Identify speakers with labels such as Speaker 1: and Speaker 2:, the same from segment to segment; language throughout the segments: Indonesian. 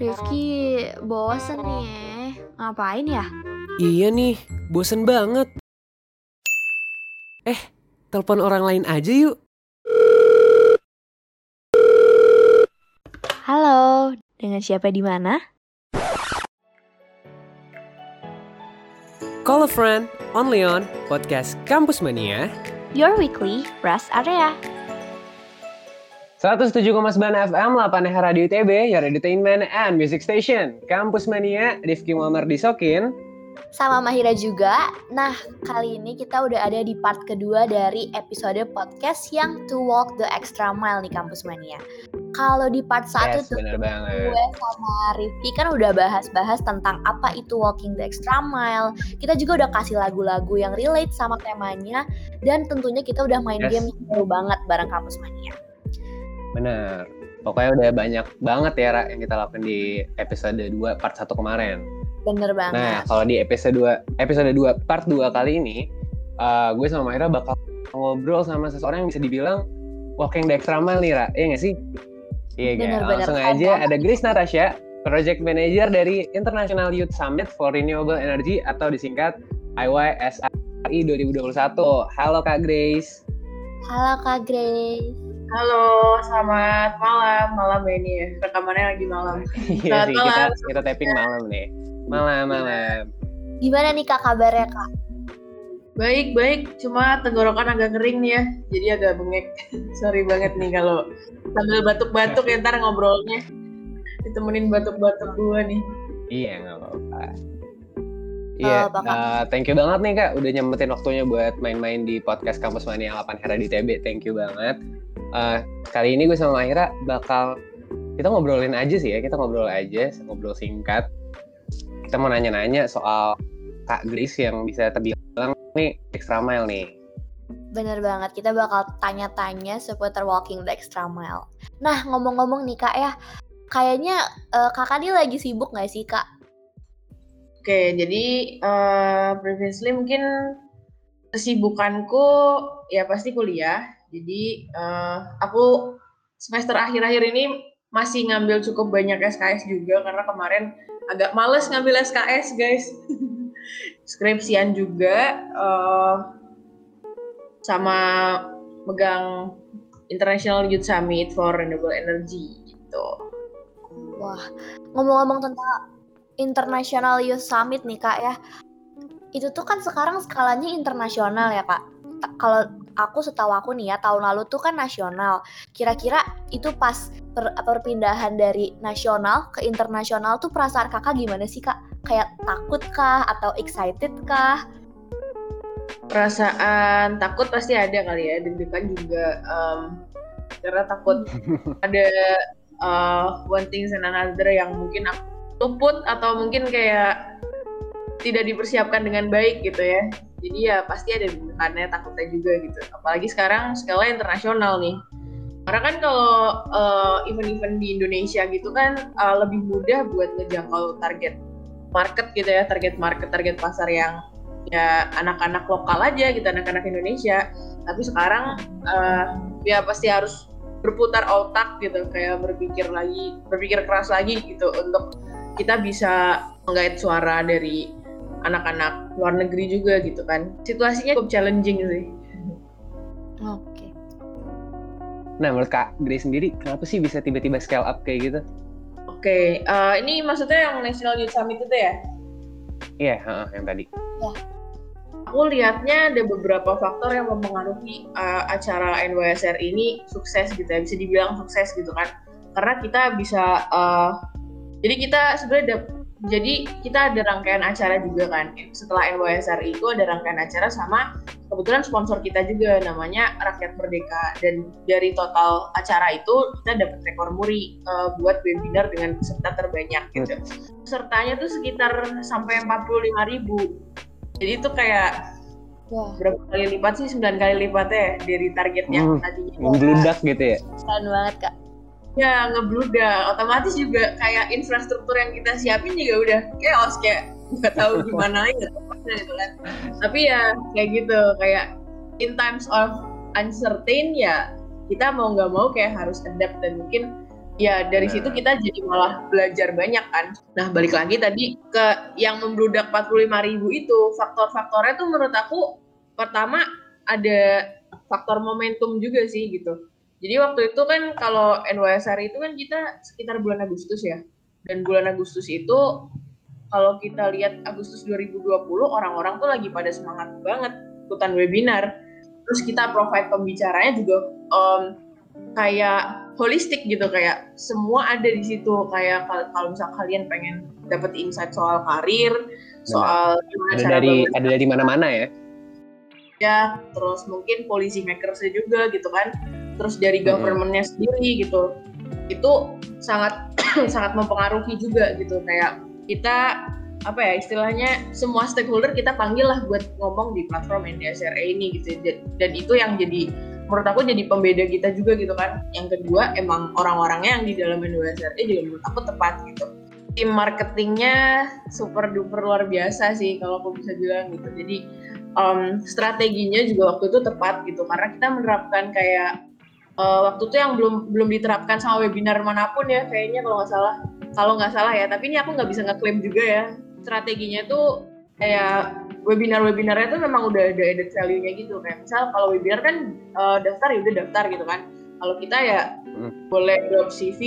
Speaker 1: Rifki bosen nih. Ngapain ya?
Speaker 2: Iya nih, bosen banget. Eh, telepon orang lain aja yuk.
Speaker 1: Halo, dengan siapa di mana?
Speaker 2: Call a friend, only on podcast Kampus Mania.
Speaker 1: Your weekly rest area.
Speaker 2: 107,9 FM, 8 Radio ITB, your entertainment and music station. Kampus Mania, Rifki Muammar Disokin.
Speaker 1: Sama Mahira juga. Nah, kali ini kita udah ada di part kedua dari episode podcast yang To Walk the Extra Mile nih Kampus Mania. Kalau di part satu
Speaker 2: Yes,
Speaker 1: tuh gue sama Rifki kan udah bahas-bahas tentang apa itu walking the extra mile. Kita juga udah kasih lagu-lagu yang relate sama temanya dan tentunya kita udah main
Speaker 2: Yes.
Speaker 1: game yang seru banget bareng Kampus Mania.
Speaker 2: Bener. Pokoknya udah banyak banget ya, Ra, yang kita lakukan di episode 2 part 1 kemarin.
Speaker 1: Bener banget.
Speaker 2: Nah, kalau di episode 2 episode 2 part 2 kali ini, eh, gue sama Maira bakal ngobrol sama seseorang yang bisa dibilang walking the extra mile nih, Ra. Iya nggak sih? Iya,
Speaker 1: Bener,
Speaker 2: kan?
Speaker 1: bener.
Speaker 2: Langsung
Speaker 1: Keren
Speaker 2: aja ada Grace Natasha, Project Manager dari International Youth Summit for Renewable Energy atau disingkat IYSRI 2021. Halo Kak Grace.
Speaker 1: Halo Kak Grace.
Speaker 3: Halo, selamat malam. Malam ya ini ya. Rekamannya lagi malam.
Speaker 2: Iya sih, kita
Speaker 3: malam.
Speaker 2: kita tapping malam nih. Malam, malam.
Speaker 1: Gimana nih Kak kabarnya Kak?
Speaker 3: Baik, baik. Cuma tenggorokan agak kering nih ya. Jadi agak bengek. Sorry banget nih kalau sambil batuk-batuk ya ntar ngobrolnya. Ditemenin batuk-batuk gue nih.
Speaker 2: Iya nggak apa-apa. Iya,
Speaker 1: Kak?
Speaker 2: eh, thank you banget nih kak udah nyempetin waktunya buat main-main di podcast Kampus Mania 8 Hera di TB. Thank you banget. Eh, kali ini gue sama Mahira bakal kita ngobrolin aja sih ya, kita ngobrol aja, ngobrol singkat. Kita mau nanya-nanya soal Kak Grace yang bisa terbilang nih extra mile nih.
Speaker 1: Bener banget, kita bakal tanya-tanya seputar walking the extra mile. Nah, ngomong-ngomong nih Kak ya, kayaknya eh, kakak ini lagi sibuk gak sih Kak?
Speaker 3: Oke, jadi eh, previously mungkin kesibukanku ya pasti kuliah. Jadi eh, aku semester akhir-akhir ini masih ngambil cukup banyak SKS juga karena kemarin agak males ngambil SKS guys. Skripsian juga eh, sama megang International Youth Summit for Renewable Energy gitu.
Speaker 1: Wah, ngomong-ngomong tentang International Youth Summit nih kak ya, itu tuh kan sekarang skalanya internasional ya kak. Kalau aku setahu aku nih ya tahun lalu tuh kan nasional. Kira-kira itu pas per- perpindahan dari nasional ke internasional tuh perasaan kakak gimana sih kak? Kayak takut kah atau excited kah?
Speaker 3: perasaan takut pasti ada kali ya deg-degan juga em, karena takut ada uh, one things and another yang mungkin aku luput atau mungkin kayak tidak dipersiapkan dengan baik gitu ya jadi ya pasti ada deg-degannya takutnya juga gitu. Apalagi sekarang skala internasional nih. Karena kan kalau uh, event-event di Indonesia gitu kan uh, lebih mudah buat ngejangkau target market gitu ya target market target pasar yang ya anak-anak lokal aja gitu anak-anak Indonesia. Tapi sekarang eh, ya pasti harus berputar otak gitu kayak berpikir lagi berpikir keras lagi gitu untuk kita bisa menggait suara dari anak-anak luar negeri juga gitu kan situasinya cukup challenging sih
Speaker 1: Oke.
Speaker 2: Nah menurut Kak Grace sendiri, kenapa sih bisa tiba-tiba scale up kayak gitu?
Speaker 3: oke eh, ini maksudnya yang National Youth Summit itu ya
Speaker 2: Iya, heeh, yang tadi.
Speaker 3: aku lihatnya ada beberapa faktor yang mempengaruhi uh, acara NYSR ini sukses gitu ya bisa dibilang sukses gitu kan karena kita bisa uh, jadi kita sebenarnya ada jadi kita ada rangkaian acara juga kan setelah NYSR itu ada rangkaian acara sama kebetulan sponsor kita juga namanya Rakyat Merdeka dan dari total acara itu kita dapat rekor muri uh, buat webinar dengan peserta terbanyak gitu pesertanya tuh sekitar sampai 45.000 ribu jadi itu kayak
Speaker 1: Wah,
Speaker 3: berapa kali lipat sih? 9 kali lipatnya ya dari target yang
Speaker 2: Hmm,
Speaker 3: tadinya.
Speaker 2: Membludak gitu ya?
Speaker 1: keren banget kak.
Speaker 3: Ya ngebludak. Otomatis juga kayak infrastruktur yang kita siapin juga udah chaos kayak nggak tahu gimana mana gitu kan. Tapi ya kayak gitu kayak in times of uncertain ya kita mau nggak mau kayak harus adapt dan mungkin ya dari
Speaker 2: Nah.
Speaker 3: situ kita jadi malah belajar banyak kan. Nah balik lagi tadi ke yang membludak 45 ribu itu faktor-faktornya tuh menurut aku pertama ada faktor momentum juga sih gitu. Jadi waktu itu kan kalau NYSR itu kan kita sekitar bulan Agustus ya. Dan bulan Agustus itu kalau kita lihat Agustus 2020 orang-orang tuh lagi pada semangat banget ikutan webinar. Terus kita provide pembicaranya juga em, kayak holistik gitu kayak semua ada di situ kayak kalau misal kalian pengen dapat insight soal karir, soal gimana
Speaker 2: Ada
Speaker 3: cara
Speaker 2: dari
Speaker 3: bangun
Speaker 2: ada dari mana-mana ya.
Speaker 3: ya, terus mungkin policy makersnya juga gitu kan, terus dari governmentnya sendiri gitu, itu sangat sangat mempengaruhi juga gitu. Kayak kita apa ya istilahnya semua stakeholder kita panggil lah buat ngomong di platform NDSRA ini gitu. Dan, dan itu yang jadi menurut aku jadi pembeda kita juga gitu kan. Yang kedua emang orang-orangnya yang di dalam NDSRA juga menurut aku tepat gitu. Tim marketingnya super duper luar biasa sih kalau aku bisa bilang gitu. Jadi um, strateginya juga waktu itu tepat gitu. Karena kita menerapkan kayak uh, waktu itu yang belum belum diterapkan sama webinar mana pun ya kayaknya kalau nggak salah. Kalau nggak salah ya tapi ini aku nggak bisa ngeklaim juga ya. Strateginya tuh kayak webinar-webinarnya tuh memang udah ada added value-nya gitu. Kayak misal kalau webinar kan uh, daftar ya udah daftar gitu kan. Kalau kita ya
Speaker 2: Hmm.
Speaker 3: boleh drop CV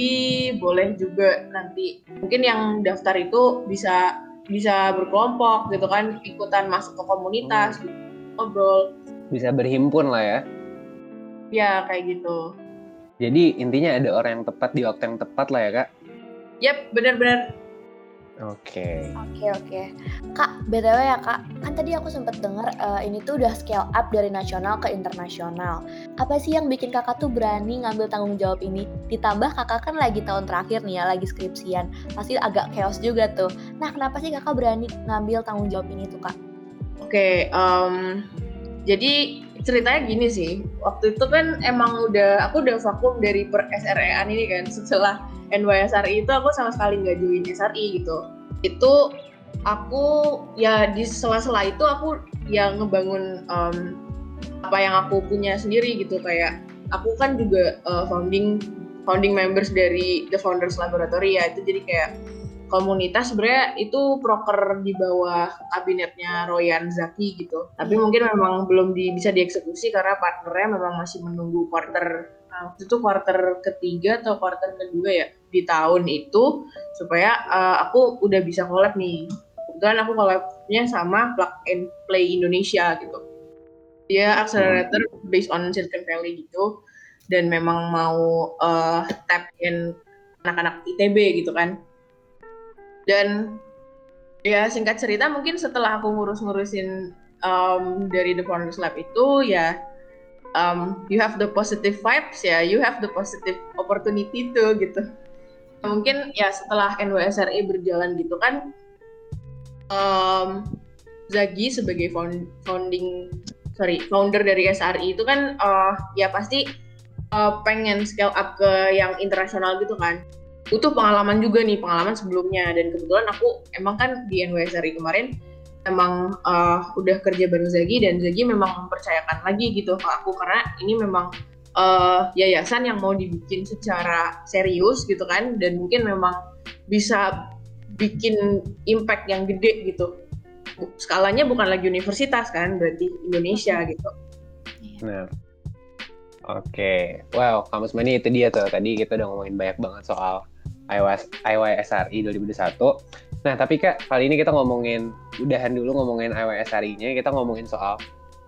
Speaker 3: boleh juga nanti mungkin yang daftar itu bisa bisa berkelompok gitu kan ikutan masuk ke komunitas gitu, ngobrol.
Speaker 2: Bisa berhimpun lah ya.
Speaker 3: Ya kayak gitu
Speaker 2: Jadi intinya ada orang yang tepat di waktu yang tepat lah ya kak.
Speaker 3: Yap, benar-benar
Speaker 2: Oke.
Speaker 1: Oke oke, kak btw ya kak, kan tadi aku sempat dengar eh, ini tuh udah scale up dari nasional ke internasional. Apa sih yang bikin kakak tuh berani ngambil tanggung jawab ini? Ditambah kakak kan lagi tahun terakhir nih ya, lagi skripsian, pasti agak chaos juga tuh. Nah kenapa sih kakak berani ngambil tanggung jawab ini tuh kak?
Speaker 3: Oke, em, jadi ceritanya gini sih. Waktu itu kan emang udah aku udah vakum dari per SRE-an ini kan setelah NYSRI itu aku sama sekali nggak join SRI gitu. Itu aku ya di sela-sela itu aku ya ngebangun em, apa yang aku punya sendiri gitu kayak aku kan juga eh, founding founding members dari The Founders Laboratory ya itu jadi kayak komunitas sebenarnya itu proker di bawah kabinetnya Royan Zaki gitu. Tapi mungkin memang belum di, bisa dieksekusi karena partnernya memang masih menunggu quarter nah, waktu itu quarter ketiga atau quarter kedua ya di tahun itu supaya uh, aku udah bisa collab nih. Kebetulan aku collabnya sama Plug and Play Indonesia gitu. Dia accelerator based on Silicon Valley gitu dan memang mau uh, tap in anak-anak ITB gitu kan dan ya singkat cerita mungkin setelah aku ngurus-ngurusin um, dari The Founders Lab itu ya um, you have the positive vibes ya you have the positive opportunity tuh gitu. Mungkin ya setelah NWSRI berjalan gitu kan um, Zagi sebagai found- founding sorry founder dari SRI itu kan uh, ya pasti uh, pengen scale up ke yang internasional gitu kan butuh pengalaman juga nih pengalaman sebelumnya dan kebetulan aku emang kan di NWSRI kemarin emang uh, udah kerja bareng Zagi dan Zagi memang mempercayakan lagi gitu ke aku karena ini memang uh, yayasan yang mau dibikin secara serius gitu kan dan mungkin memang bisa bikin impact yang gede gitu skalanya bukan lagi universitas kan berarti Indonesia gitu
Speaker 2: Nah. Oke. Wow, kamus mani itu dia tuh. Tadi kita udah ngomongin banyak banget soal IYS, IYSRI 2021. Nah, tapi Kak, kali ini kita ngomongin, udahan dulu ngomongin IYSRI-nya, kita ngomongin soal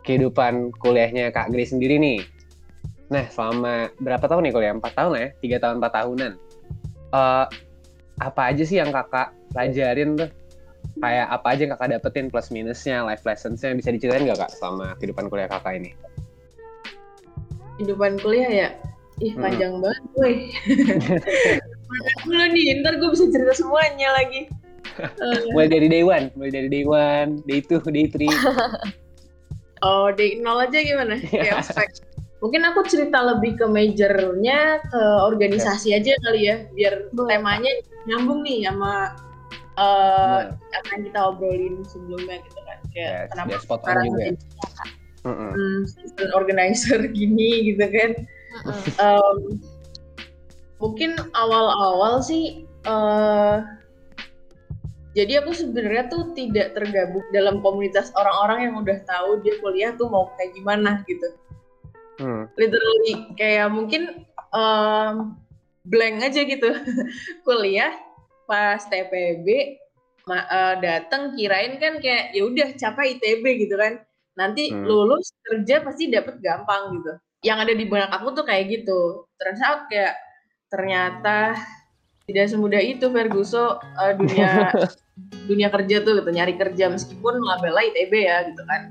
Speaker 2: kehidupan kuliahnya Kak Grace sendiri nih. Nah, selama berapa tahun nih kuliah? 4 tahun ya? 3 tahun, 4 tahunan. Eh, apa aja sih yang kakak pelajarin tuh? Kayak apa aja yang kakak dapetin plus minusnya, life lessons-nya, bisa diceritain nggak kak selama kehidupan kuliah kakak ini?
Speaker 3: kehidupan kuliah ya ih
Speaker 2: Mm-mm.
Speaker 3: panjang banget gue dulu nih ntar gue bisa cerita semuanya lagi
Speaker 2: mulai dari day one, mulai dari day one, day two, day three.
Speaker 3: oh day nol aja gimana kayak ospek mungkin aku cerita lebih ke majornya ke organisasi aja kali ya biar temanya nyambung nih sama eh,
Speaker 2: Benar.
Speaker 3: apa yang kita obrolin sebelumnya gitu kan kayak
Speaker 2: Yes,
Speaker 3: kenapa sekarang
Speaker 2: juga.
Speaker 3: jadi
Speaker 2: Mm-mm.
Speaker 3: hmm, organizer gini gitu kan
Speaker 1: Mm-mm.
Speaker 3: Em, mungkin awal-awal sih uh, jadi aku sebenarnya tuh tidak tergabung dalam komunitas orang-orang yang udah tahu dia kuliah tuh mau kayak gimana gitu. Hmm. literally kayak mungkin um, blank aja gitu. Kuliah pas TPB uh, datang kirain kan kayak ya udah capai ITB gitu kan. Nanti hmm. lulus kerja pasti dapet gampang gitu. Yang ada di benak aku tuh kayak gitu. Terus out kayak ternyata tidak semudah itu Ferguso uh, dunia dunia kerja tuh gitu nyari kerja meskipun labelnya ITB ya gitu kan.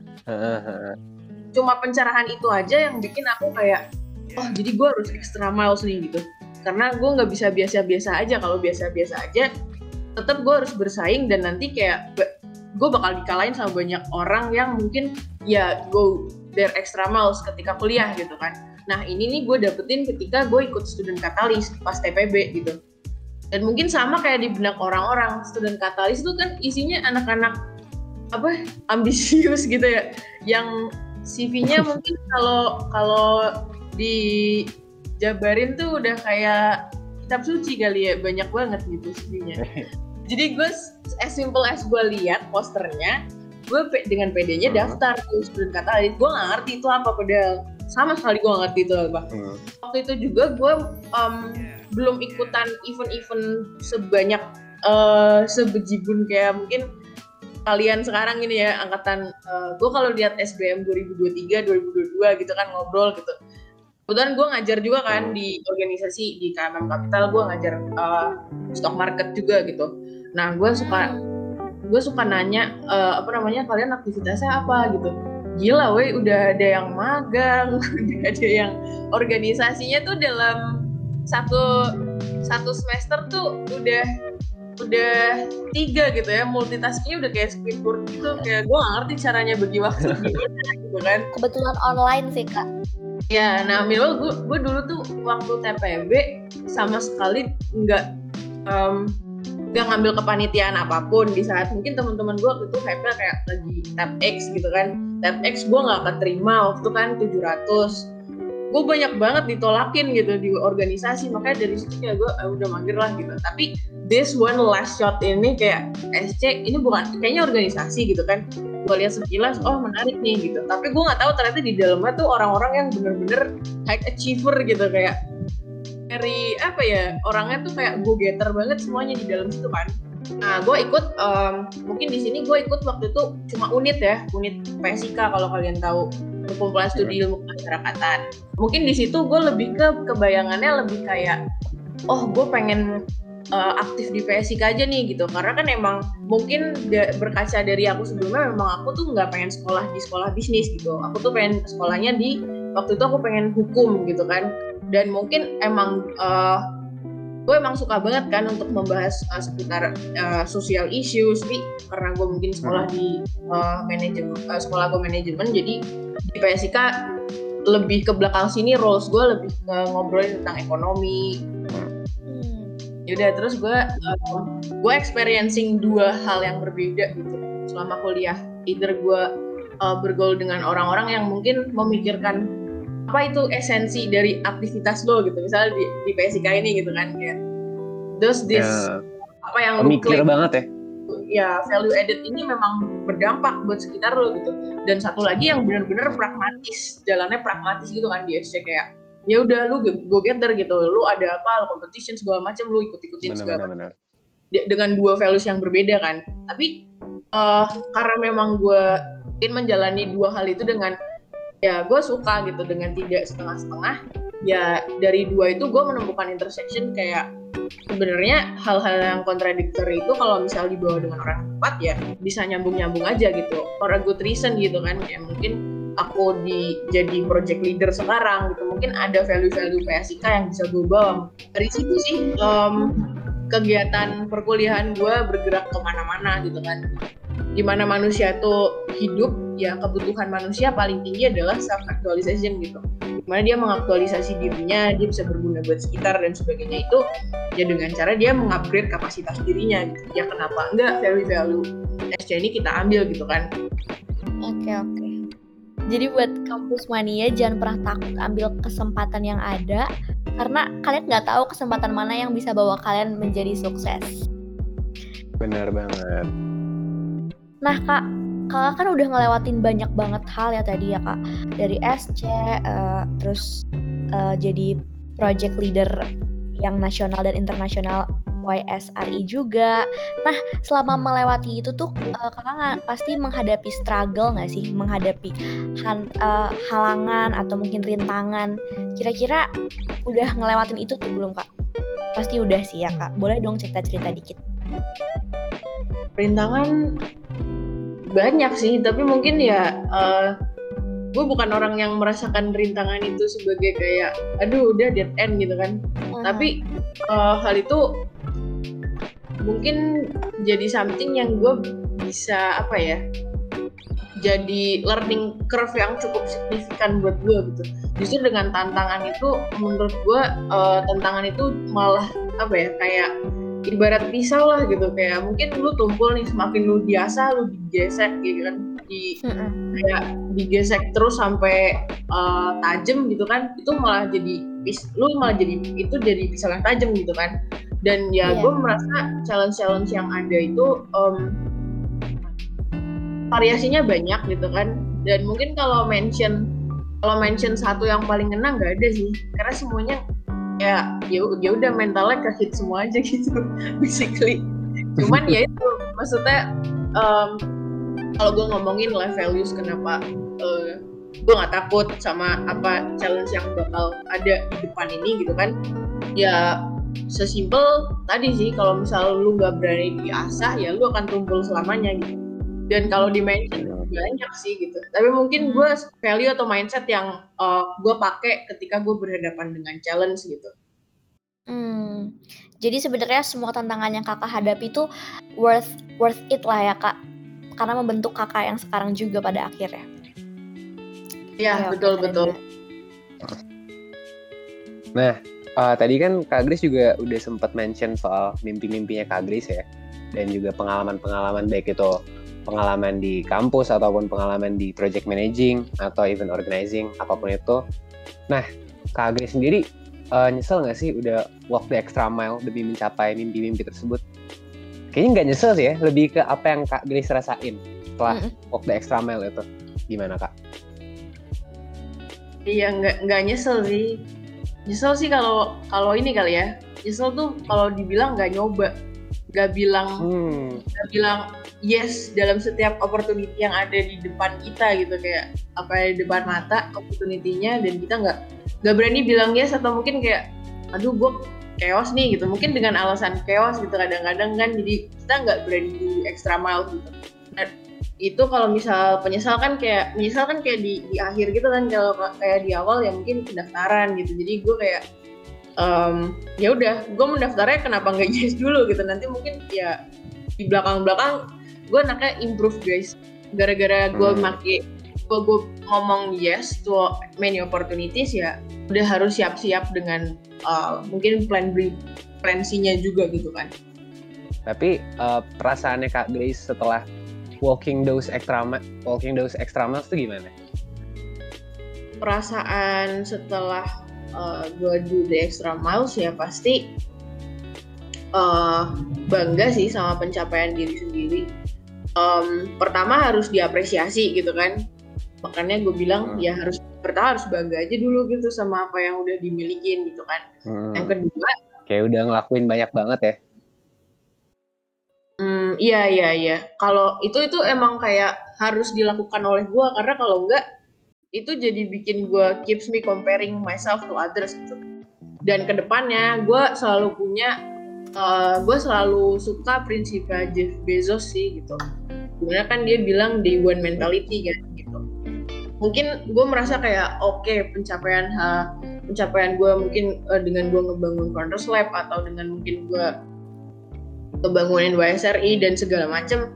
Speaker 3: Cuma pencerahan itu aja yang bikin aku kayak oh jadi gue harus extra miles nih gitu. Karena gue nggak bisa biasa-biasa aja kalau biasa-biasa aja tetap gue harus bersaing dan nanti kayak gue bakal dikalahin sama banyak orang yang mungkin ya go their extra miles ketika kuliah gitu kan nah ini nih gue dapetin ketika gue ikut student katalis pas TPB gitu. Dan mungkin sama kayak di benak orang-orang student katalis itu kan isinya anak-anak apa ambisius gitu ya. Yang CV-nya mungkin kalau kalau di Jabarin tuh udah kayak kitab suci kali ya banyak banget gitu sebenarnya jadi gue as simple as gue lihat posternya gue dengan PD-nya hmm. daftar tuh student katalis. Gue gak ngerti itu apa padahal sama sekali gue gak ngerti itu apa hmm. waktu itu juga gue um, belum ikutan event-event sebanyak uh, sebejibun kayak mungkin kalian sekarang ini ya angkatan uh, gue kalau lihat SBM 2023 2022 gitu kan ngobrol gitu kebetulan gue ngajar juga kan hmm. di organisasi di KMM Capital gue ngajar uh, stock market juga gitu nah gue suka gue suka nanya uh, apa namanya kalian aktivitasnya apa gitu gila weh udah ada yang magang udah ada yang organisasinya tuh dalam satu satu semester tuh udah udah tiga gitu ya multitaskingnya udah kayak Squidward gitu. Kayak gue gak ngerti caranya bagi waktu gimana gitu kan.
Speaker 1: Kebetulan online sih kak.
Speaker 3: Ya, nah minimal gue, gue dulu tuh waktu TPB sama sekali nggak um, nggak ngambil kepanitiaan apa pun. Di saat mungkin teman-teman gue waktu itu hype kayak lagi tab X gitu kan tab X gue nggak keterima waktu kan 700 gue banyak banget ditolakin gitu di organisasi makanya dari situ kayak gue ah, udah manggil lah gitu. Tapi this one last shot ini kayak SC ini bukan kayaknya organisasi gitu kan. Gue lihat sekilas oh menarik nih gitu. Tapi gue nggak tahu ternyata di dalamnya tuh orang-orang yang bener-bener high achiever gitu kayak dari apa ya orangnya tuh kayak go getter banget semuanya di dalam situ kan nah gue ikut um, mungkin di sini gue ikut waktu itu cuma unit ya unit PSIK kalau kalian tahu. Perkumpulan studi ilmu kemasyarakatan. Mungkin di situ gue lebih ke kebayangannya lebih kayak oh gue pengen uh, aktif di PSIK aja nih gitu. Karena kan emang mungkin berkaca dari aku sebelumnya memang aku tuh nggak pengen sekolah di sekolah bisnis gitu. Aku tuh pengen sekolahnya di waktu itu aku pengen hukum gitu kan. Dan mungkin emang uh, gue emang suka banget kan untuk membahas uh, seputar uh, social issues. Tapi karena gue mungkin sekolah di uh, manajemen uh, sekolah gue manajemen jadi di PSIK lebih ke belakang sini roles gue lebih ke ngobrolin tentang ekonomi. Yaudah terus gue uh, gue experiencing dua hal yang berbeda gitu. Selama kuliah either gue uh, bergaul dengan orang-orang yang mungkin memikirkan apa itu esensi dari aktivitas lo gitu? Misalnya di, di PSIK ini gitu kan kayak those this ya, apa yang
Speaker 2: mikir banget ya.
Speaker 3: ya value added ini memang berdampak buat sekitar lo gitu. Dan satu lagi yang benar-benar pragmatis jalannya pragmatis gitu kan di SC kayak ya udah lu go getter gitu. Lu ada apa lu competition segala macam lu ikut ikutin segala bener, dengan dua values yang berbeda kan. Tapi uh, karena memang gue ingin menjalani dua hal itu dengan ya gue suka gitu dengan tidak setengah-setengah. Ya dari dua itu gue menemukan intersection kayak sebenarnya hal-hal yang kontradiktor itu kalau misal dibawa dengan orang tepat ya bisa nyambung-nyambung aja gitu. For a good reason gitu kan ya mungkin aku di jadi project leader sekarang gitu. Mungkin ada value-value PSIK yang bisa gue bawa. Dari situ sih um, kegiatan perkuliahan gue bergerak ke mana-mana gitu kan. Di mana manusia tuh hidup ya kebutuhan manusia paling tinggi adalah self actualization gitu di mana dia mengaktualisasi dirinya dia bisa berguna buat sekitar dan sebagainya itu ya dengan cara dia mengupgrade kapasitas dirinya gitu ya kenapa enggak value-value SC ini kita ambil gitu kan
Speaker 1: oke okay, oke okay. Jadi buat kampus mania jangan pernah takut ambil kesempatan yang ada karena kalian nggak tahu kesempatan mana yang bisa bawa kalian menjadi sukses.
Speaker 2: Benar banget.
Speaker 1: Nah kak, kakak kan udah ngelewatin banyak banget hal ya tadi ya kak, dari SC, uh, terus uh, jadi project leader yang nasional dan internasional YSRI juga. Nah, selama melewati itu tuh uh, kakak pasti menghadapi struggle nggak sih, menghadapi han, uh, halangan atau mungkin rintangan. Kira-kira udah ngelewatin itu tuh belum kak? Pasti udah sih ya kak. Boleh dong cerita-cerita dikit.
Speaker 3: Rintangan banyak sih, tapi mungkin ya uh, gue bukan orang yang merasakan rintangan itu sebagai kayak aduh udah dead end gitu kan. Uh -huh. Tapi uh, hal itu mungkin jadi something yang gue bisa apa ya jadi learning curve yang cukup signifikan buat gue gitu justru dengan tantangan itu menurut gue uh, tantangan itu malah apa ya kayak ibarat pisau lah gitu kayak mungkin lu tumpul nih semakin lu biasa lu digesek gitu kan di kayak digesek terus sampai uh, tajam gitu kan itu malah jadi pis lu malah jadi itu jadi pisau yang tajam gitu kan. Dan ya yeah. gue merasa challenge-challenge yang ada itu um, variasinya banyak gitu kan. Dan mungkin kalau mention kalau mention satu yang paling kena nggak ada sih karena semuanya ya ya ya udah mentalnya ke semua aja gitu basically. Cuman ya itu maksudnya um, kalau gue ngomongin life values kenapa uh, gue nggak takut sama apa challenge yang bakal ada di depan ini gitu kan. Ya sesimpel tadi sih kalau misal lu nggak berani diasah ya lu akan tumpul selamanya gitu dan kalau di mention banyak sih gitu. Tapi mungkin gue value atau mindset yang uh, gue pakai ketika gue berhadapan dengan challenge gitu.
Speaker 1: Hmm. Jadi sebenarnya semua tantangan yang kakak hadapi itu worth worth it lah ya kak. Karena membentuk kakak yang sekarang juga pada akhirnya.
Speaker 3: Ya, ya betul betul.
Speaker 2: nah Uh, tadi kan Kak Gris juga udah sempat mention soal mimpi-mimpinya Kak Gris ya, dan juga pengalaman-pengalaman baik itu pengalaman di kampus ataupun pengalaman di project managing atau even organizing apa pun itu. Nah, Kak Gris sendiri uh, nyesel nggak sih udah walk the extra mile demi mencapai mimpi-mimpi tersebut? Kayaknya nggak nyesel sih ya, lebih ke apa yang Kak Gris rasain setelah mm -hmm. walk the extra mile itu. Gimana Kak?
Speaker 3: Iya nggak nggak nyesel sih nyesel sih kalau kalau ini kali ya nyesel tuh kalau dibilang nggak nyoba nggak bilang hmm. nggak bilang yes dalam setiap opportunity yang ada di depan kita gitu kayak apa di depan mata opportunity-nya dan kita nggak nggak berani bilang yes atau mungkin kayak aduh gue chaos nih gitu. Mungkin dengan alasan chaos gitu kadang-kadang kan jadi kita nggak berani di extra mile gitu. Nah, itu kalau misal penyesal kan kayak menyesal kan kayak di, di akhir gitu kan kalau kayak di awal ya mungkin pendaftaran gitu. Jadi gue kayak um, ya udah gue mendaftarnya kenapa nggak yes dulu? gitu. Nanti mungkin ya di belakang belakang gue anaknya improve guys gara-gara gue hmm. make gue gue ngomong yes to many opportunities ya udah harus siap-siap dengan uh, mungkin plan B plan C-nya juga gitu kan
Speaker 2: tapi uh, perasaannya kak Grace setelah walking those extra walking those extra miles itu gimana?
Speaker 3: Perasaan setelah uh, gue do the extra miles ya pasti uh, bangga sih sama pencapaian diri sendiri. Um, pertama harus diapresiasi gitu kan. Makanya gue bilang hmm. ya harus pertama harus bangga aja dulu gitu sama apa yang udah dimilikin gitu kan. Hmm. Yang kedua
Speaker 2: kayak udah ngelakuin banyak banget ya
Speaker 3: Hmm, iya iya iya. Kalau itu itu emang kayak harus dilakukan oleh gue karena kalau enggak itu jadi bikin gue keeps me comparing myself to others gitu. Dan ke depannya gue selalu punya, uh, gue selalu suka prinsip Jeff Bezos sih gitu. Di mana kan dia bilang day one mentality kan gitu. Mungkin gue merasa kayak oke okay, pencapaian ha, pencapaian gue mungkin uh, dengan gue ngebangun Founders Lab atau dengan mungkin gue kebangunan WSRI dan segala macam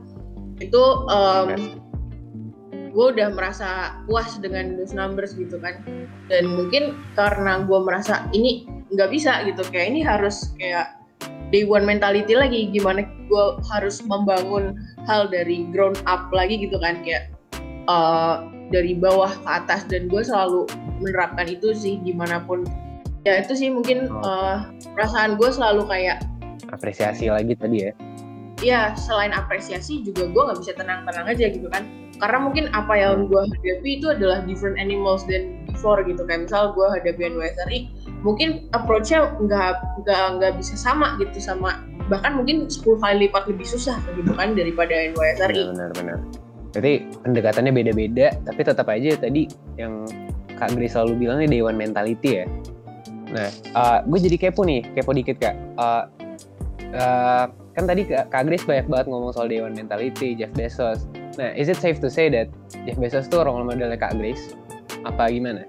Speaker 3: itu um, gue udah merasa puas dengan those numbers gitu kan dan mungkin karena gue merasa ini nggak bisa gitu kayak ini harus kayak day one mentality lagi gimana gue harus membangun hal dari ground up lagi gitu kan kayak uh, dari bawah ke atas dan gue selalu menerapkan itu sih gimana pun ya itu sih mungkin
Speaker 2: Oh.
Speaker 3: eh, perasaan gue selalu kayak
Speaker 2: Apresiasi lagi tadi ya.
Speaker 3: ya selain apresiasi juga gue nggak bisa tenang-tenang aja gitu kan karena mungkin apa yang gue hadapi itu adalah different animals than before gitu kayak misal gue hadapi NYSRI mungkin approach-nya nggak nggak nggak bisa sama gitu sama bahkan mungkin 10 kali lipat lebih susah gitu kan daripada NYSRI
Speaker 2: Benar-benar. Berarti pendekatannya beda-beda, tapi tetap aja tadi yang Kak Grace selalu bilang nih dewan mentality ya. Nah, gue jadi kepo nih, kepo dikit kak. Uh, uh, kan tadi Kak Grace banyak banget ngomong soal dewan mentality, Jeff Bezos. Nah, is it safe to say that Jeff Bezos tuh role modelnya Kak Grace? Apa gimana?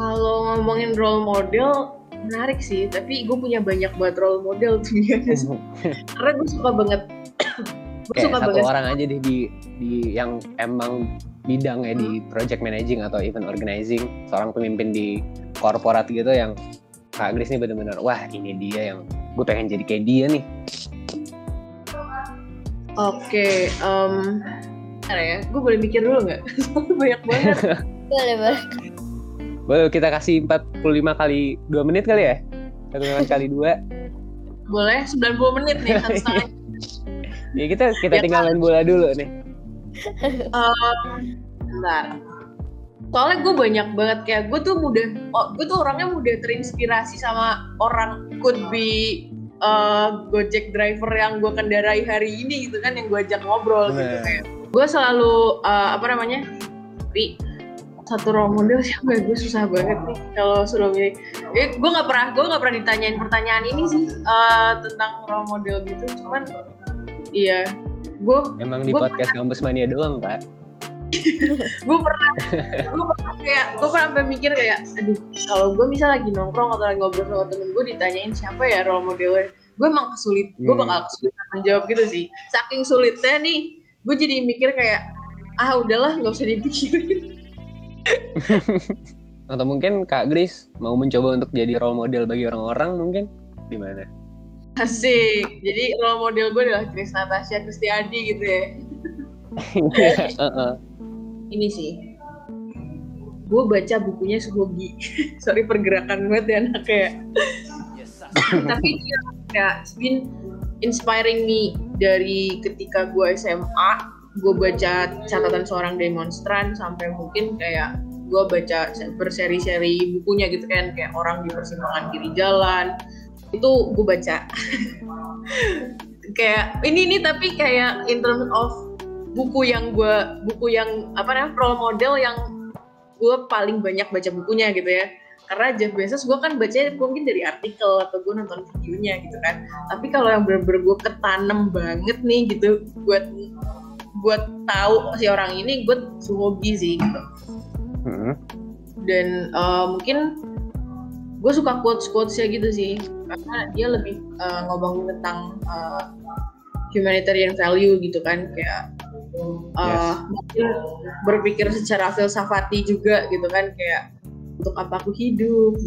Speaker 3: Kalau ngomongin role model menarik sih. Tapi gue punya banyak banget role model tuh ya karena gue suka banget. Gue
Speaker 2: Kayak
Speaker 3: suka
Speaker 2: satu
Speaker 3: banget.
Speaker 2: orang aja deh di di yang emang bidangnya di project managing atau event organizing, seorang pemimpin di korporat gitu yang Kak Grace nih bener-bener wah ini dia yang gue pengen jadi kayak dia nih.
Speaker 3: oke em bentar ya. Gue boleh mikir dulu nggak? Soalnya banyak banget.
Speaker 1: Boleh, boleh.
Speaker 2: Boleh kita kasih 45 kali 2 menit kali ya? 45 kali 2.
Speaker 3: boleh 90 menit nih
Speaker 2: Ya kita kita
Speaker 3: Ya,
Speaker 2: tinggal main bola dulu nih.
Speaker 3: Em, bentar soalnya gue banyak banget kayak gue tuh mudah oh, gue tuh orangnya mudah terinspirasi sama orang could be uh, Gojek driver yang gue kendarai hari ini gitu kan yang gue ajak ngobrol gitu kayak gue selalu uh, apa namanya tapi satu role model siapa ya gue susah banget nih kalau suruh milih. Eh, gue nggak pernah gue nggak pernah ditanyain pertanyaan ini sih uh, tentang role model gitu. Cuman iya. Gue
Speaker 2: Emang di
Speaker 3: Gua
Speaker 2: podcast Kampus Mania doang, Pak.
Speaker 3: gue pernah gue pernah kayak gue pernah sampai mikir kayak aduh kalau gue misal lagi nongkrong atau lagi ngobrol sama temen gue ditanyain siapa ya role modelnya gue emang kesulit gue
Speaker 2: Hmm.
Speaker 3: bakal kesulitan menjawab gitu sih. Saking sulitnya nih gue jadi mikir kayak ah udahlah nggak usah dipikirin
Speaker 2: Atau mungkin Kak Grace mau mencoba untuk jadi role model bagi orang-orang mungkin? Gimana?
Speaker 3: asik. Jadi role model gue adalah Chris Natasha Kristiadi gitu ya.
Speaker 2: Heeh.
Speaker 3: ini sih. Gue baca bukunya Suhogi sorry pergerakan banget ya anaknya tapi dia kayak it's been inspiring me dari ketika gue SMA gue baca catatan seorang demonstran sampai mungkin kayak gue baca berseri-seri bukunya gitu kan kayak orang di persimpangan kiri jalan itu gue baca. Kayak ini ini tapi kayak in terms of buku yang gue buku yang apa namanya role model yang gue paling banyak baca bukunya gitu ya. Karena Jeff Bezos gue kan baca mungkin dari artikel atau gue nonton videonya gitu kan. Tapi kalau yang bener-bener gue ketanem banget nih gitu buat buat tahu si orang ini gue suhobi sih gitu
Speaker 2: Heeh.
Speaker 3: dan eh, mungkin gue suka quotes quotesnya gitu sih karena dia lebih eh, ngomongin tentang eh, humanitarian value gitu kan kayak eh,
Speaker 2: Yes.
Speaker 3: mungkin berpikir secara filsafati juga gitu kan kayak untuk apa aku hidup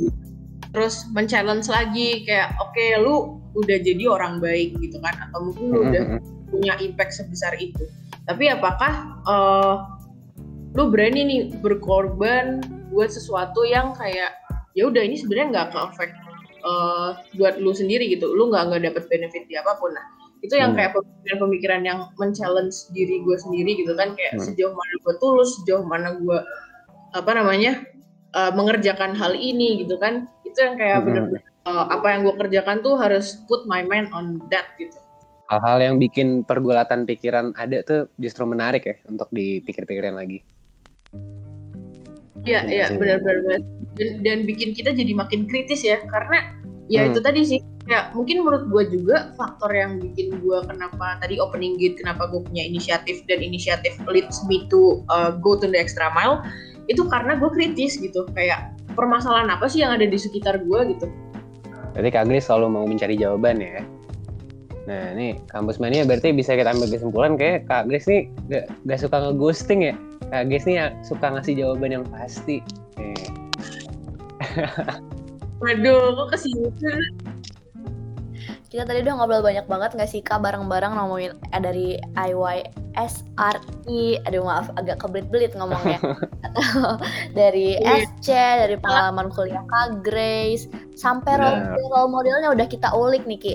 Speaker 3: terus men-challenge lagi kayak oke lu udah jadi orang baik gitu kan atau mungkin lu udah
Speaker 2: Heeh.
Speaker 3: punya impact sebesar itu. Tapi apakah eh, lu berani nih berkorban buat sesuatu yang kayak ya udah ini sebenarnya nggak ke efek eh, buat lu sendiri gitu, lu nggak nggak dapet benefit di apa pun. Nah itu yang
Speaker 2: Hmm.
Speaker 3: kayak pemikiran-pemikiran yang men-challenge diri gue sendiri gitu kan kayak
Speaker 2: Hmm.
Speaker 3: sejauh mana gue tulus, sejauh mana gue apa namanya eh, mengerjakan hal ini gitu kan itu yang kayak
Speaker 2: Hmm.
Speaker 3: bener-bener eh, apa yang gue kerjakan tuh harus put my mind on that gitu.
Speaker 2: Hal-hal yang bikin pergulatan pikiran ada tuh justru menarik ya untuk dipikir-pikirin lagi.
Speaker 3: Iya,
Speaker 2: Iya
Speaker 3: iya benar-benar benar. dan, dan bikin kita jadi makin kritis ya karena ya
Speaker 2: Hmm.
Speaker 3: itu tadi sih ya mungkin menurut gue juga faktor yang bikin gue kenapa tadi opening gate kenapa gue punya inisiatif dan inisiatif leads me to uh, go to the extra mile itu karena gue kritis gitu kayak permasalahan apa sih yang ada di sekitar gue gitu
Speaker 2: Berarti Kak Grace selalu mau mencari jawaban ya. Nah ini kampus mania berarti bisa kita ambil kesimpulan kayak Kak Grace nih gak, gak suka ngeghosting ya. Kak Grace nih ya suka ngasih jawaban yang pasti. Eh,
Speaker 3: waduh kok ke sini
Speaker 1: Kita tadi udah ngobrol banyak banget nggak sih kak bareng-bareng ngomongin eh, dari IY SRI, aduh maaf agak kebelit-belit ngomongnya. Atau dari SC, dari pengalaman kuliah Kak Grace, sampai role, role modelnya udah kita ulik nih Ki.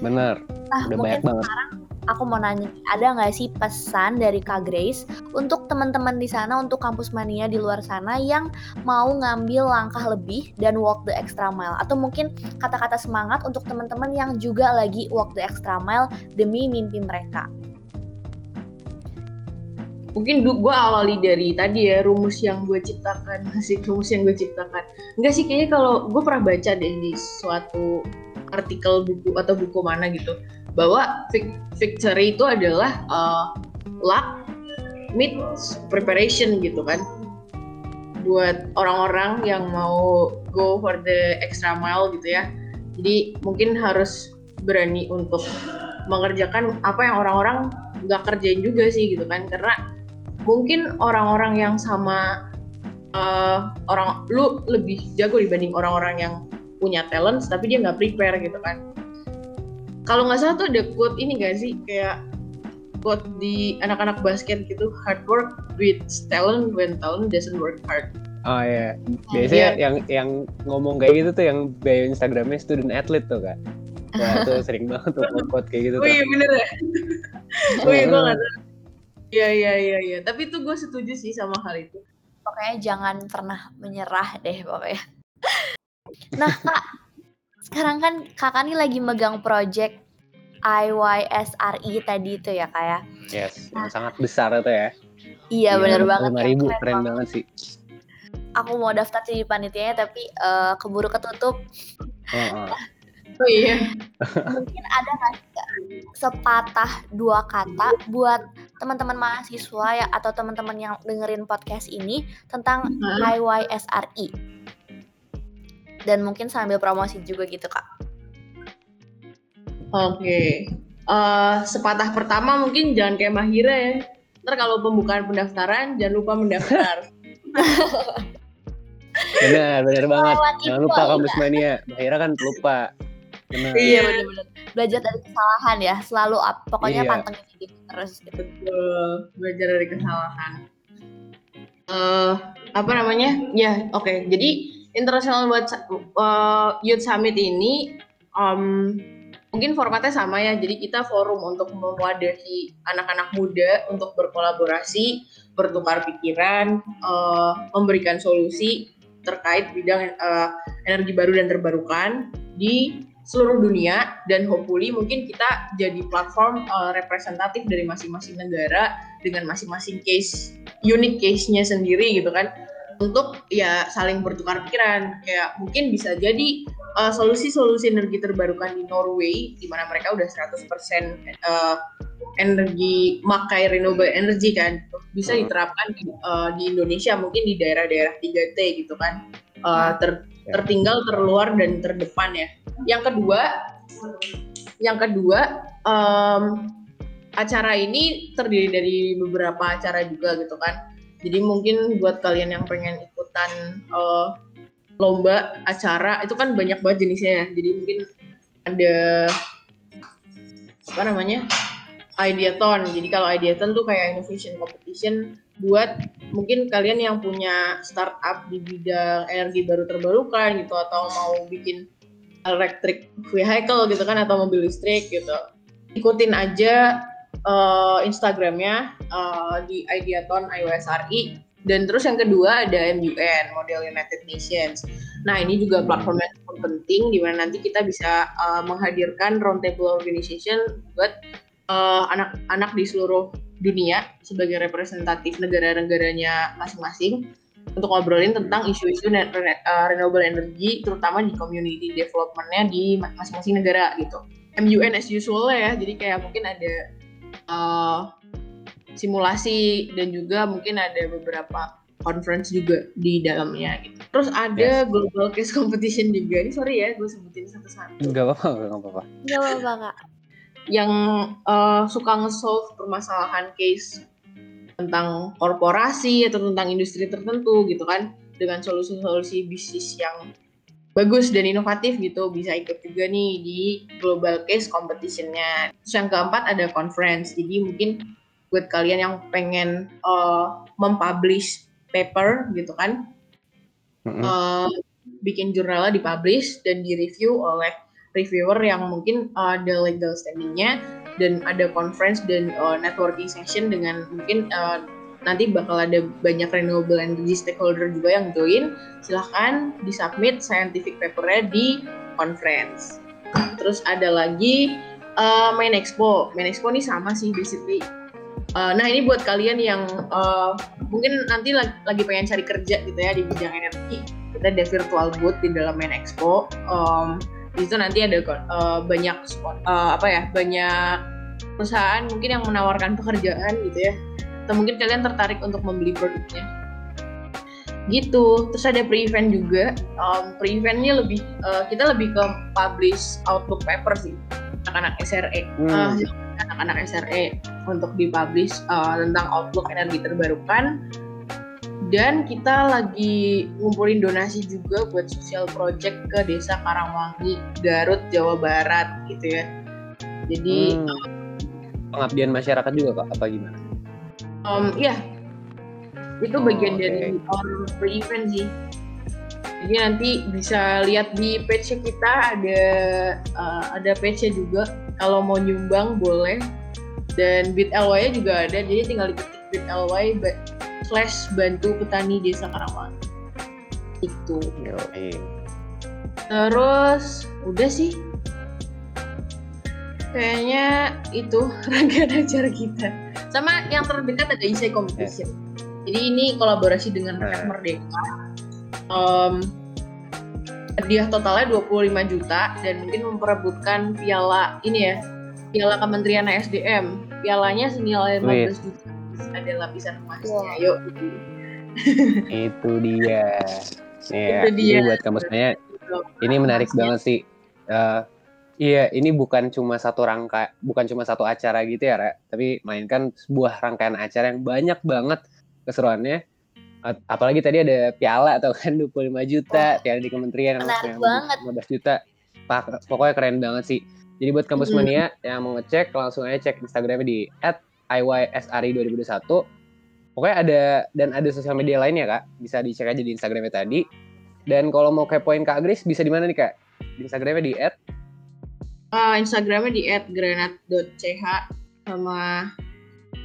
Speaker 2: Bener.
Speaker 1: Nah
Speaker 2: Udah
Speaker 1: mungkin
Speaker 2: banyak banget.
Speaker 1: sekarang aku mau nanya, ada nggak sih pesan dari Kak Grace untuk teman-teman di sana, untuk kampus mania di luar sana yang mau ngambil langkah lebih dan walk the extra mile? Atau mungkin kata-kata semangat untuk teman-teman yang juga lagi walk the extra mile demi mimpi mereka?
Speaker 3: mungkin gue awali dari tadi ya rumus yang gue ciptakan masih rumus yang gue ciptakan enggak sih kayaknya kalau gue pernah baca deh di suatu artikel buku atau buku mana gitu bahwa vic- victory itu adalah uh, luck meets preparation gitu kan. Buat orang-orang yang mau go for the extra mile gitu ya. Jadi mungkin harus berani untuk mengerjakan apa yang orang-orang nggak kerjain juga sih gitu kan. Karena mungkin orang-orang yang sama uh, orang lu lebih jago dibanding orang-orang yang punya talent tapi dia nggak prepare gitu kan kalau nggak salah tuh ada quote ini gak sih? Kayak quote di anak-anak basket gitu hard work beats talent when talent doesn't work hard.
Speaker 2: Oh iya. Biasanya yang yang ngomong kayak gitu tuh yang bio Instagramnya student athlete tuh kak. Wah tuh sering banget tuh quote kayak gitu
Speaker 3: oh
Speaker 2: tuh.
Speaker 3: iya bener ya? Oh iya gue nggak tahu. Iya iya iya iya. Tapi itu gue setuju sih sama hal itu.
Speaker 1: Pokoknya jangan pernah menyerah deh pokoknya. Nah kak, sekarang kan kakak nih lagi megang project IYSRI tadi itu ya kak ya?
Speaker 2: Yes, yang sangat besar itu ya.
Speaker 1: Iya bener banget.
Speaker 2: Lima
Speaker 1: ya,
Speaker 2: ribu,
Speaker 1: keren
Speaker 2: keren
Speaker 1: banget.
Speaker 2: banget sih.
Speaker 1: Aku mau daftar jadi panitianya tapi eh, keburu ketutup.
Speaker 2: Heeh.
Speaker 3: oh iya
Speaker 1: Mungkin ada nggak Kak, sepatah dua kata buat teman-teman mahasiswa ya atau teman-teman yang dengerin podcast ini tentang
Speaker 3: Hmm.
Speaker 1: IYSRI. Dan mungkin sambil promosi juga gitu kak.
Speaker 3: Oke. Eh, sepatah pertama mungkin jangan kayak Mahira ya. Ntar kalau pembukaan pendaftaran jangan lupa mendaftar.
Speaker 2: Benar, benar banget.
Speaker 1: Lewat
Speaker 2: Jangan lupa kampus
Speaker 1: udah.
Speaker 2: mania. Akhirnya kan lupa. Benar.
Speaker 3: Iya.
Speaker 1: bener-bener. Belajar dari kesalahan ya. Selalu up. Pokoknya
Speaker 2: Iya.
Speaker 1: pantengin gitu terus. Gitu.
Speaker 3: Betul. Belajar dari kesalahan. Eh, apa namanya? Ya, oke. Jadi International Youth, eh, Youth Summit ini em, mungkin formatnya sama ya. Jadi kita forum untuk mewadahi anak-anak muda untuk berkolaborasi, bertukar pikiran, eh, memberikan solusi terkait bidang eh, energi baru dan terbarukan di seluruh dunia dan hopefully mungkin kita jadi platform eh, representatif dari masing-masing negara dengan masing-masing case unique case-nya sendiri gitu kan untuk ya saling bertukar pikiran. Kayak mungkin bisa jadi eh, solusi-solusi energi terbarukan di Norway di mana mereka udah 100% eh, energi makai renewable energy kan bisa diterapkan di, eh, di Indonesia mungkin di daerah-daerah 3T gitu kan. Eh, ter-
Speaker 2: Ya.
Speaker 3: tertinggal terluar dan terdepan ya. Yang kedua yang kedua em, acara ini terdiri dari beberapa acara juga gitu kan jadi mungkin buat kalian yang pengen ikutan eh, lomba acara itu kan banyak banget jenisnya ya jadi mungkin ada apa namanya Ideathon. Jadi kalau Ideathon tuh kayak innovation competition buat mungkin kalian yang punya startup di bidang energi baru terbarukan gitu atau mau bikin electric vehicle gitu kan atau mobil listrik gitu. Ikutin aja eh, Instagramnya eh, di Ideathon IWSRI dan terus yang kedua ada MUN Model United Nations. Nah ini juga platform yang cukup penting di mana nanti kita bisa eh, menghadirkan roundtable organization buat anak-anak di seluruh dunia sebagai representatif negara-negaranya masing-masing untuk ngobrolin tentang isu-isu eh, renewable energy terutama di community development-nya di ma- masing-masing negara gitu. MUN as usual ya, jadi kayak mungkin ada eh, simulasi dan juga mungkin ada beberapa conference juga di dalamnya gitu. Terus ada global case competition juga. Ini sorry ya, gue sebutin satu-satu.
Speaker 2: Enggak apa-apa, enggak apa-apa.
Speaker 1: Gak apa-apa kak.
Speaker 3: Yang eh, suka nge-solve permasalahan case tentang korporasi atau tentang industri tertentu gitu kan dengan solusi-solusi bisnis yang bagus dan inovatif gitu bisa ikut juga nih di global case competitionnya. Terus yang keempat ada conference. Jadi mungkin buat kalian yang pengen uh, mempublish paper gitu kan
Speaker 2: Mm-mm.
Speaker 3: uh, bikin jurnalnya dipublish dan direview oleh reviewer yang mungkin uh, ada legal standingnya dan ada conference dan uh, networking session dengan mungkin uh, nanti bakal ada banyak renewable energy stakeholder juga yang join. Silahkan disubmit scientific papernya di conference. Terus ada lagi uh, main expo. Main expo ini sama sih basically. Uh, nah ini buat kalian yang uh, mungkin nanti lagi, lagi pengen cari kerja gitu ya di bidang energi. Kita ada virtual booth di dalam main expo. Um, di situ nanti ada uh, banyak uh, apa ya banyak perusahaan mungkin yang menawarkan pekerjaan gitu ya atau mungkin kalian tertarik untuk membeli produknya. Gitu. Terus ada pre-event juga. Um, pre-eventnya lebih uh, kita lebih ke publish outlook paper sih. Anak-anak SRE
Speaker 2: Hmm.
Speaker 3: uh, anak-anak SRE untuk dipublish uh, tentang outlook energi terbarukan. Dan kita lagi ngumpulin donasi juga buat social project ke desa Karangwangi Garut Jawa Barat gitu ya. Jadi
Speaker 2: Hmm. Pengabdian masyarakat juga kok apa gimana?
Speaker 3: Um, iya, itu
Speaker 2: Oh,
Speaker 3: bagian
Speaker 2: oke.
Speaker 3: dari our pre-event sih. Jadi nanti bisa lihat di page kita ada uh, ada page juga. Kalau mau nyumbang boleh. Dan bit.ly nya juga ada. Jadi tinggal diketik bit.ly ba- slash bantu petani desa Karawang. Itu.
Speaker 2: Yoi.
Speaker 3: Terus udah sih. Kayaknya itu rangkaian acara kita. Sama yang terdekat ada Isai Competition. Jadi ini kolaborasi dengan. Rakyat Merdeka. Um, hadiah totalnya 25 juta dan mungkin memperebutkan piala ini ya. Piala Kementerian SDM. Pialanya senilai 15 juta. Ada lapisan emasnya.
Speaker 1: Wow.
Speaker 3: Yuk.
Speaker 2: Itu dia. Ya,
Speaker 3: Itu dia.
Speaker 2: Ini buat kamu semuanya ini menarik banget sih. Eh, iya, ini bukan cuma satu rangka, bukan cuma satu acara gitu ya, Ra. Tapi melainkan sebuah rangkaian acara yang banyak banget keseruannya. Ap- Apalagi tadi ada piala atau kan 25 juta, piala di kementerian yang
Speaker 1: menarik
Speaker 2: yang
Speaker 1: banget.
Speaker 2: 15 juta. Pak- Pokoknya keren banget sih. Jadi buat kampus mania yang mau ngecek langsung aja cek Instagramnya di @iysari2021. Pokoknya ada dan ada sosial media lainnya kak, bisa dicek aja di Instagramnya tadi. Dan kalau mau kepoin Kak Agris bisa di mana nih Kak? Di Instagramnya di
Speaker 3: Uh, Instagramnya di @granat.ch sama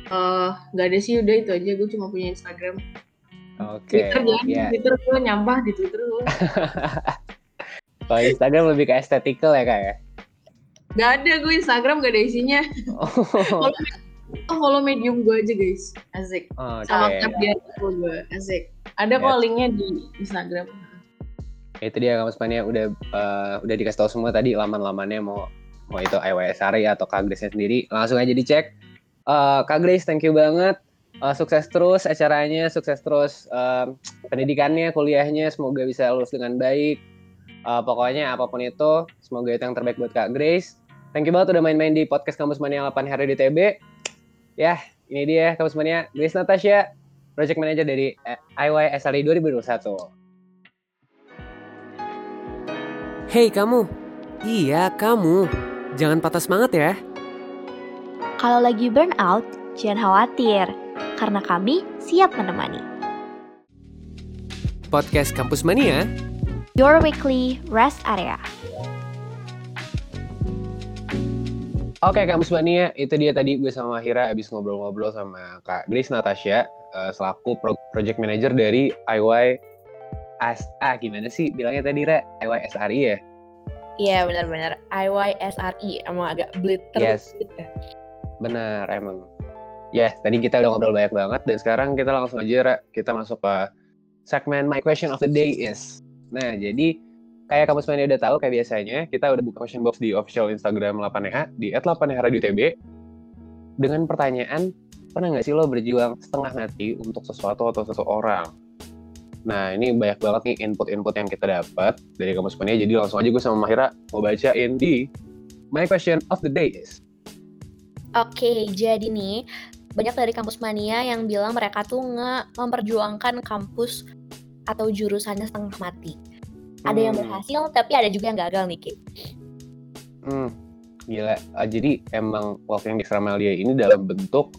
Speaker 3: eh nggak ada sih udah itu aja gue cuma punya Instagram.
Speaker 2: Oke.
Speaker 3: Twitter jangan
Speaker 2: ya.
Speaker 3: Twitter gue nyampah di Twitter gue.
Speaker 2: Kalau Instagram lebih ke estetikal ya Kak ya?
Speaker 3: Gak ada gue Instagram gak ada isinya.
Speaker 2: Oh,
Speaker 3: Follow, follow medium gue aja guys. Asik. Sama cap di artikel gue. Asik. Ada kok
Speaker 2: Yes.
Speaker 3: linknya di Instagram.
Speaker 2: Itu dia Kampus Mania udah eh, udah dikasih tahu semua tadi laman-lamannya mau mau itu IYSRI atau Kak Grace sendiri. Langsung aja dicek. Eh, Kak Grace, thank you banget. Eh, sukses terus acaranya, sukses terus eh, pendidikannya, kuliahnya, semoga bisa lulus dengan baik. Eh, pokoknya apa pun itu, semoga itu yang terbaik buat Kak Grace. Thank you banget udah main-main di podcast Kampus Mania 8 hari di TB. Ya, ini dia Kampus Mania, Grace Natasha, Project Manager dari IYSRI 2021.
Speaker 4: Hei kamu, iya kamu, jangan patah semangat ya.
Speaker 1: Kalau lagi burn out, jangan khawatir, karena kami siap menemani.
Speaker 4: Podcast Kampus Mania,
Speaker 1: Your weekly rest area.
Speaker 2: Oke, Kampus Mania, itu dia tadi gue sama Hira habis ngobrol-ngobrol sama Kak Grace Natasha eh, selaku pro- project manager dari IY As ah gimana sih bilangnya tadi Ra? IYSRI ya?
Speaker 5: Iya benar-benar IYSRI emang agak blitter
Speaker 2: Yes.
Speaker 5: gitu ya.
Speaker 2: Benar emang. Ya, tadi kita udah ngobrol banyak banget dan sekarang kita langsung aja Ra, kita masuk ke segmen My Question of the Day is. Nah, jadi kayak kamu semuanya udah tahu kayak biasanya kita udah buka question box di official Instagram 8EH di @8EH dengan pertanyaan pernah nggak sih lo berjuang setengah mati untuk sesuatu atau seseorang? Nah, ini banyak banget nih input-input yang kita dapat dari kamu semuanya. Jadi langsung aja gue sama Mahira mau bacain di My Question of the Day is.
Speaker 1: Oke, jadi nih banyak dari kampus mania yang bilang mereka tuh nggak memperjuangkan kampus atau jurusannya setengah mati. Ada yang
Speaker 2: Hmm.
Speaker 1: berhasil, tapi ada juga yang gagal nih, Ki.
Speaker 2: Hmm, gila. Ah, jadi emang walking di Ramalia ini dalam bentuk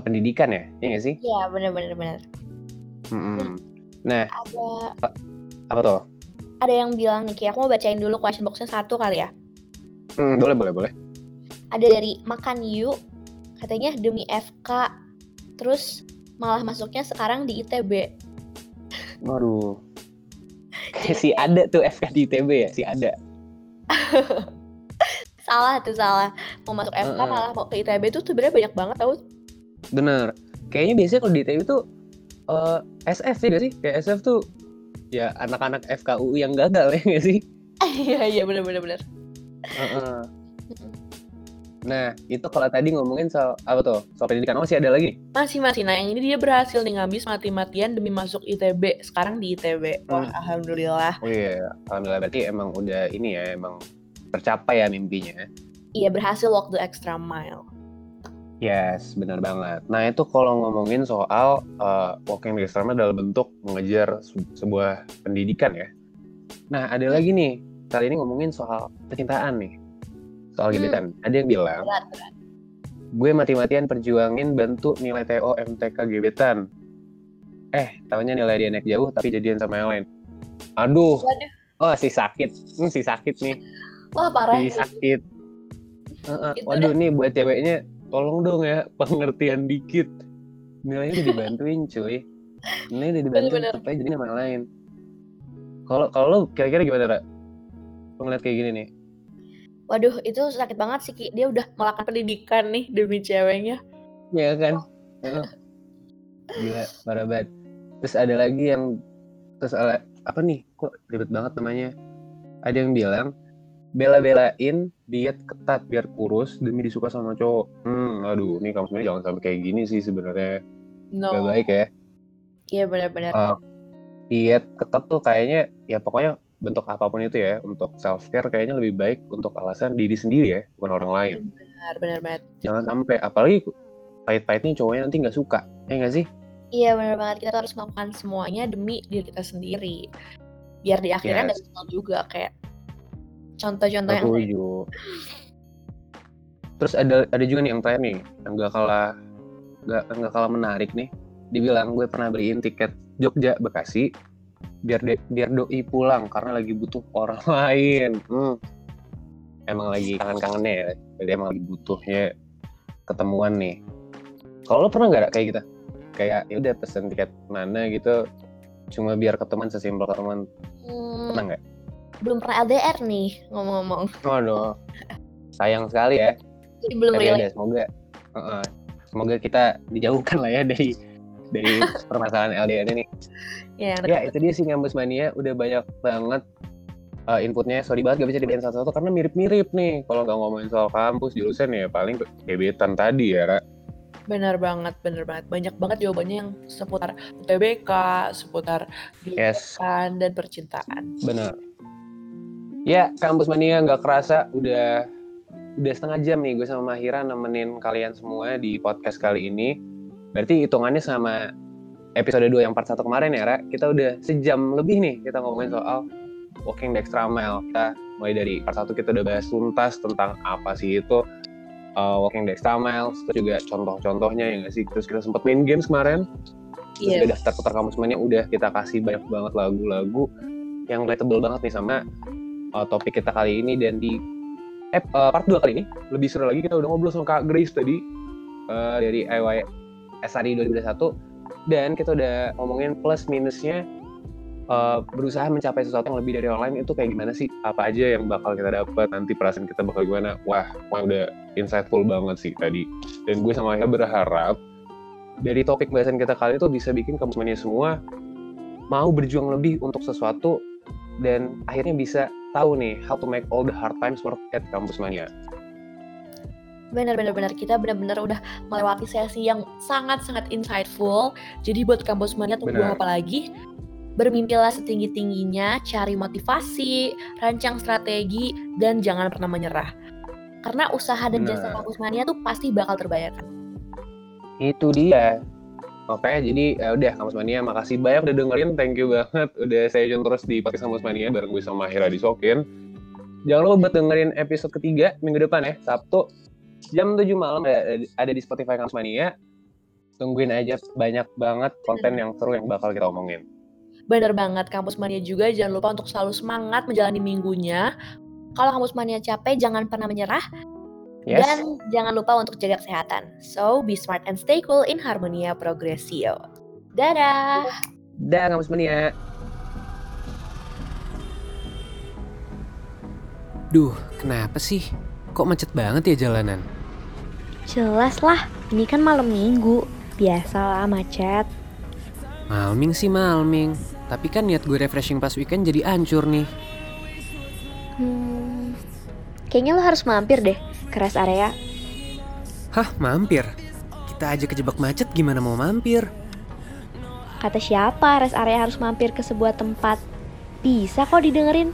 Speaker 2: pendidikan ya, ya nggak sih?
Speaker 1: Iya, bener-bener bener.
Speaker 2: Mm-mm. Nah,
Speaker 1: Ada
Speaker 2: apa tuh?
Speaker 1: ada yang bilang nih, Ki, aku mau bacain dulu question box-nya satu kali ya.
Speaker 2: Hmm, boleh, boleh, boleh.
Speaker 1: Ada dari Makan Yuk, katanya demi FK, terus malah masuknya sekarang di ITB.
Speaker 2: Waduh. Kayak si ada tuh FK di ITB ya, si ada.
Speaker 1: Salah tuh, salah. Mau masuk FK
Speaker 2: Heeh.
Speaker 1: malah mau ke ITB tuh sebenarnya banyak banget tau.
Speaker 2: Bener. Kayaknya biasanya kalau di ITB tuh eh, SF sih gak sih? Kayak SF tuh ya anak-anak FKU yang gagal ya gak sih?
Speaker 1: Iya, iya bener-bener bener.
Speaker 2: Heeh. Nah, itu kalau tadi ngomongin soal apa tuh? Soal pendidikan. Oh, masih ada lagi?
Speaker 1: Masih masih. Nah yang ini dia berhasil nih ngabis mati-matian demi masuk ITB. Sekarang di ITB. Wah
Speaker 2: Hmm.
Speaker 1: alhamdulillah.
Speaker 2: Oh iya, alhamdulillah berarti emang udah ini ya, emang tercapai ya mimpinya.
Speaker 1: Iya berhasil walk the extra mile.
Speaker 2: Yes, benar banget. Nah itu kalau ngomongin soal uh, walking mile dalam bentuk mengejar se- sebuah pendidikan ya. Nah ada lagi nih, kali ini ngomongin soal percintaan nih. Soal
Speaker 1: Hmm.
Speaker 2: gebetan. Ada yang bilang,
Speaker 1: Berat berat.
Speaker 2: gue mati-matian perjuangin bantu nilai TO MTK gebetan. Eh, tahunya nilai dia naik jauh tapi jadian sama yang lain. Aduh,
Speaker 1: Waduh.
Speaker 2: oh si sakit, hmm, si sakit nih.
Speaker 1: Wah parah.
Speaker 2: Jadi sakit. Heeh,
Speaker 1: Itu
Speaker 2: Waduh nih buat ceweknya tolong dong ya pengertian dikit. Nilainya udah dibantuin cuy. Nilainya udah dibantuin supaya jadi nama lain. Kalau kalau lo kira-kira gimana, Ra? Ngeliat kayak gini nih.
Speaker 1: Waduh itu sakit banget sih Ki. Dia udah melakukan pendidikan nih demi ceweknya.
Speaker 2: Ya kan? Heeh. Gila, parah banget. Terus ada lagi yang terus ala- apa nih? Kok ribet banget namanya? Ada yang bilang bela-belain diet ketat biar kurus demi disuka sama cowok. Hmm, aduh, nih kamu sebenarnya jangan sampai kayak gini sih sebenarnya.
Speaker 1: No.
Speaker 2: Gak baik ya.
Speaker 1: Iya benar-benar.
Speaker 2: Uh, diet ketat tuh kayaknya ya pokoknya bentuk apa pun itu ya untuk self care kayaknya lebih baik untuk alasan diri sendiri ya bukan orang lain
Speaker 1: Benar benar banget.
Speaker 2: jangan sampai apalagi pahit-pahitnya cowoknya nanti nggak suka ya nggak sih
Speaker 1: Iya benar banget. Kita harus melakukan semuanya demi diri kita sendiri. Biar di akhirnya
Speaker 2: Yes.
Speaker 1: nyesel juga kayak contoh-contoh yang
Speaker 2: setuju terus ada ada juga nih yang terakhir nih yang gak kalah gak, nggak kalah menarik nih. Dibilang gue pernah beliin tiket Jogja Bekasi biar de- biar doi pulang karena lagi butuh orang lain. Hmm. emang lagi kangen-kangennya ya jadi emang lagi butuhnya ketemuan nih. Kalau lo pernah nggak kayak gitu? Kayak ya udah pesen tiket mana gitu. Cuma biar ketemuan sesimpel ketemuan.
Speaker 1: Hmm,
Speaker 2: pernah nggak
Speaker 1: belum pernah LDR nih ngomong-ngomong.
Speaker 2: Waduh, sayang sekali ya
Speaker 1: Jadi belum
Speaker 2: Tapi ya
Speaker 1: relate.
Speaker 2: udah, semoga uh-uh. semoga kita dijauhkan lah ya dari dari permasalahan LDR ini.
Speaker 1: Ya,
Speaker 2: Ya itu dia sih Ngambus Mania udah banyak banget uh, inputnya. Sorry banget gak bisa dibacain satu-satu karena mirip-mirip nih. Kalau nggak ngomongin soal kampus jurusan ya paling gebetan tadi ya. Ra.
Speaker 1: Benar banget, benar banget. Banyak banget jawabannya yang seputar UTBK, seputar
Speaker 2: Yes,
Speaker 1: gebetan dan percintaan.
Speaker 2: bener. Ya Kampus Mania nggak kerasa udah udah setengah jam nih gue sama Mahira nemenin kalian semua di podcast kali ini. Berarti hitungannya sama episode 2 yang part 1 kemarin ya, Ra. Kita udah sejam lebih nih kita ngomongin soal walking the extra mile. Kita mulai dari part 1 kita udah bahas tuntas tentang apa sih itu uh, walking the extra mile, terus juga contoh-contohnya ya nggak sih. Terus kita sempat main games kemarin. Terus juga daftar putar kamu semuanya udah kita kasih banyak banget lagu-lagu yang relatable banget nih sama uh, topik kita kali ini dan di eh, uh, part 2 kali ini lebih seru lagi kita udah ngobrol sama Kak Grace tadi uh, dari IY SRI 2021 dan kita udah ngomongin plus minusnya uh, berusaha mencapai sesuatu yang lebih dari lain itu kayak gimana sih? Apa aja yang bakal kita dapat nanti perasaan kita bakal gimana? Wah wah udah insightful banget sih tadi. Dan gue sama Ayah berharap dari topik bahasan kita kali itu bisa bikin kamu semua mau berjuang lebih untuk sesuatu dan akhirnya bisa tahu nih how to make all the hard times worth it kampus mania.
Speaker 1: Benar benar benar kita benar-benar udah melewati sesi yang sangat-sangat insightful. Jadi buat kampus mania tunggu
Speaker 2: Benar.
Speaker 1: apa lagi? Bermimpilah setinggi-tingginya, cari motivasi, rancang strategi dan jangan pernah menyerah. Karena usaha dan jasa
Speaker 2: Benar.
Speaker 1: kampus mania tuh pasti bakal terbayarkan.
Speaker 2: Itu dia. Oke, jadi ya udah kampus mania makasih banyak udah dengerin, thank you banget udah saya tune terus di podcast kampus mania bareng gue sama Mahira Disokin. Jangan lupa buat dengerin episode ketiga minggu depan ya, Sabtu jam 7 malam ada, ada di Spotify kampus mania.
Speaker 6: tungguin aja banyak banget konten yang seru yang bakal kita omongin.
Speaker 7: Bener banget, Kampus Mania juga jangan lupa untuk selalu semangat menjalani minggunya. Kalau Kampus Mania capek, jangan pernah menyerah.
Speaker 6: Yes.
Speaker 7: Dan jangan lupa untuk jaga kesehatan. So, be smart and stay cool in Harmonia Progressio. Dadah!
Speaker 6: Dah kampus mania.
Speaker 2: Duh, kenapa sih? Kok macet banget ya jalanan?
Speaker 1: Jelas lah, ini kan malam minggu. Biasalah macet.
Speaker 2: Malming sih malming. Tapi kan niat gue refreshing pas weekend jadi hancur nih.
Speaker 1: Hmm, kayaknya lo harus mampir deh ke rest area.
Speaker 2: Hah, mampir? Kita aja kejebak macet gimana mau mampir?
Speaker 1: Kata siapa rest area harus mampir ke sebuah tempat? Bisa kok didengerin.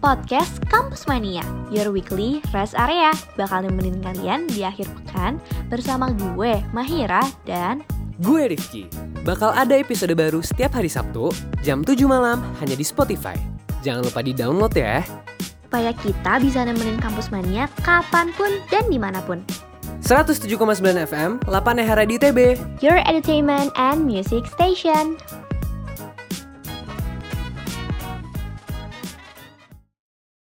Speaker 1: Podcast Kampus Mania, your weekly rest area, bakal nemenin kalian di akhir pekan bersama gue, Mahira, dan
Speaker 2: Gue Rifki. Bakal ada episode baru setiap hari Sabtu, jam 7 malam hanya di Spotify. Jangan lupa di-download ya.
Speaker 1: supaya kita bisa nemenin Kampus Mania kapan pun dan di mana pun.
Speaker 2: 107,9 FM, 8 Hera di TB.
Speaker 1: Your entertainment and music station.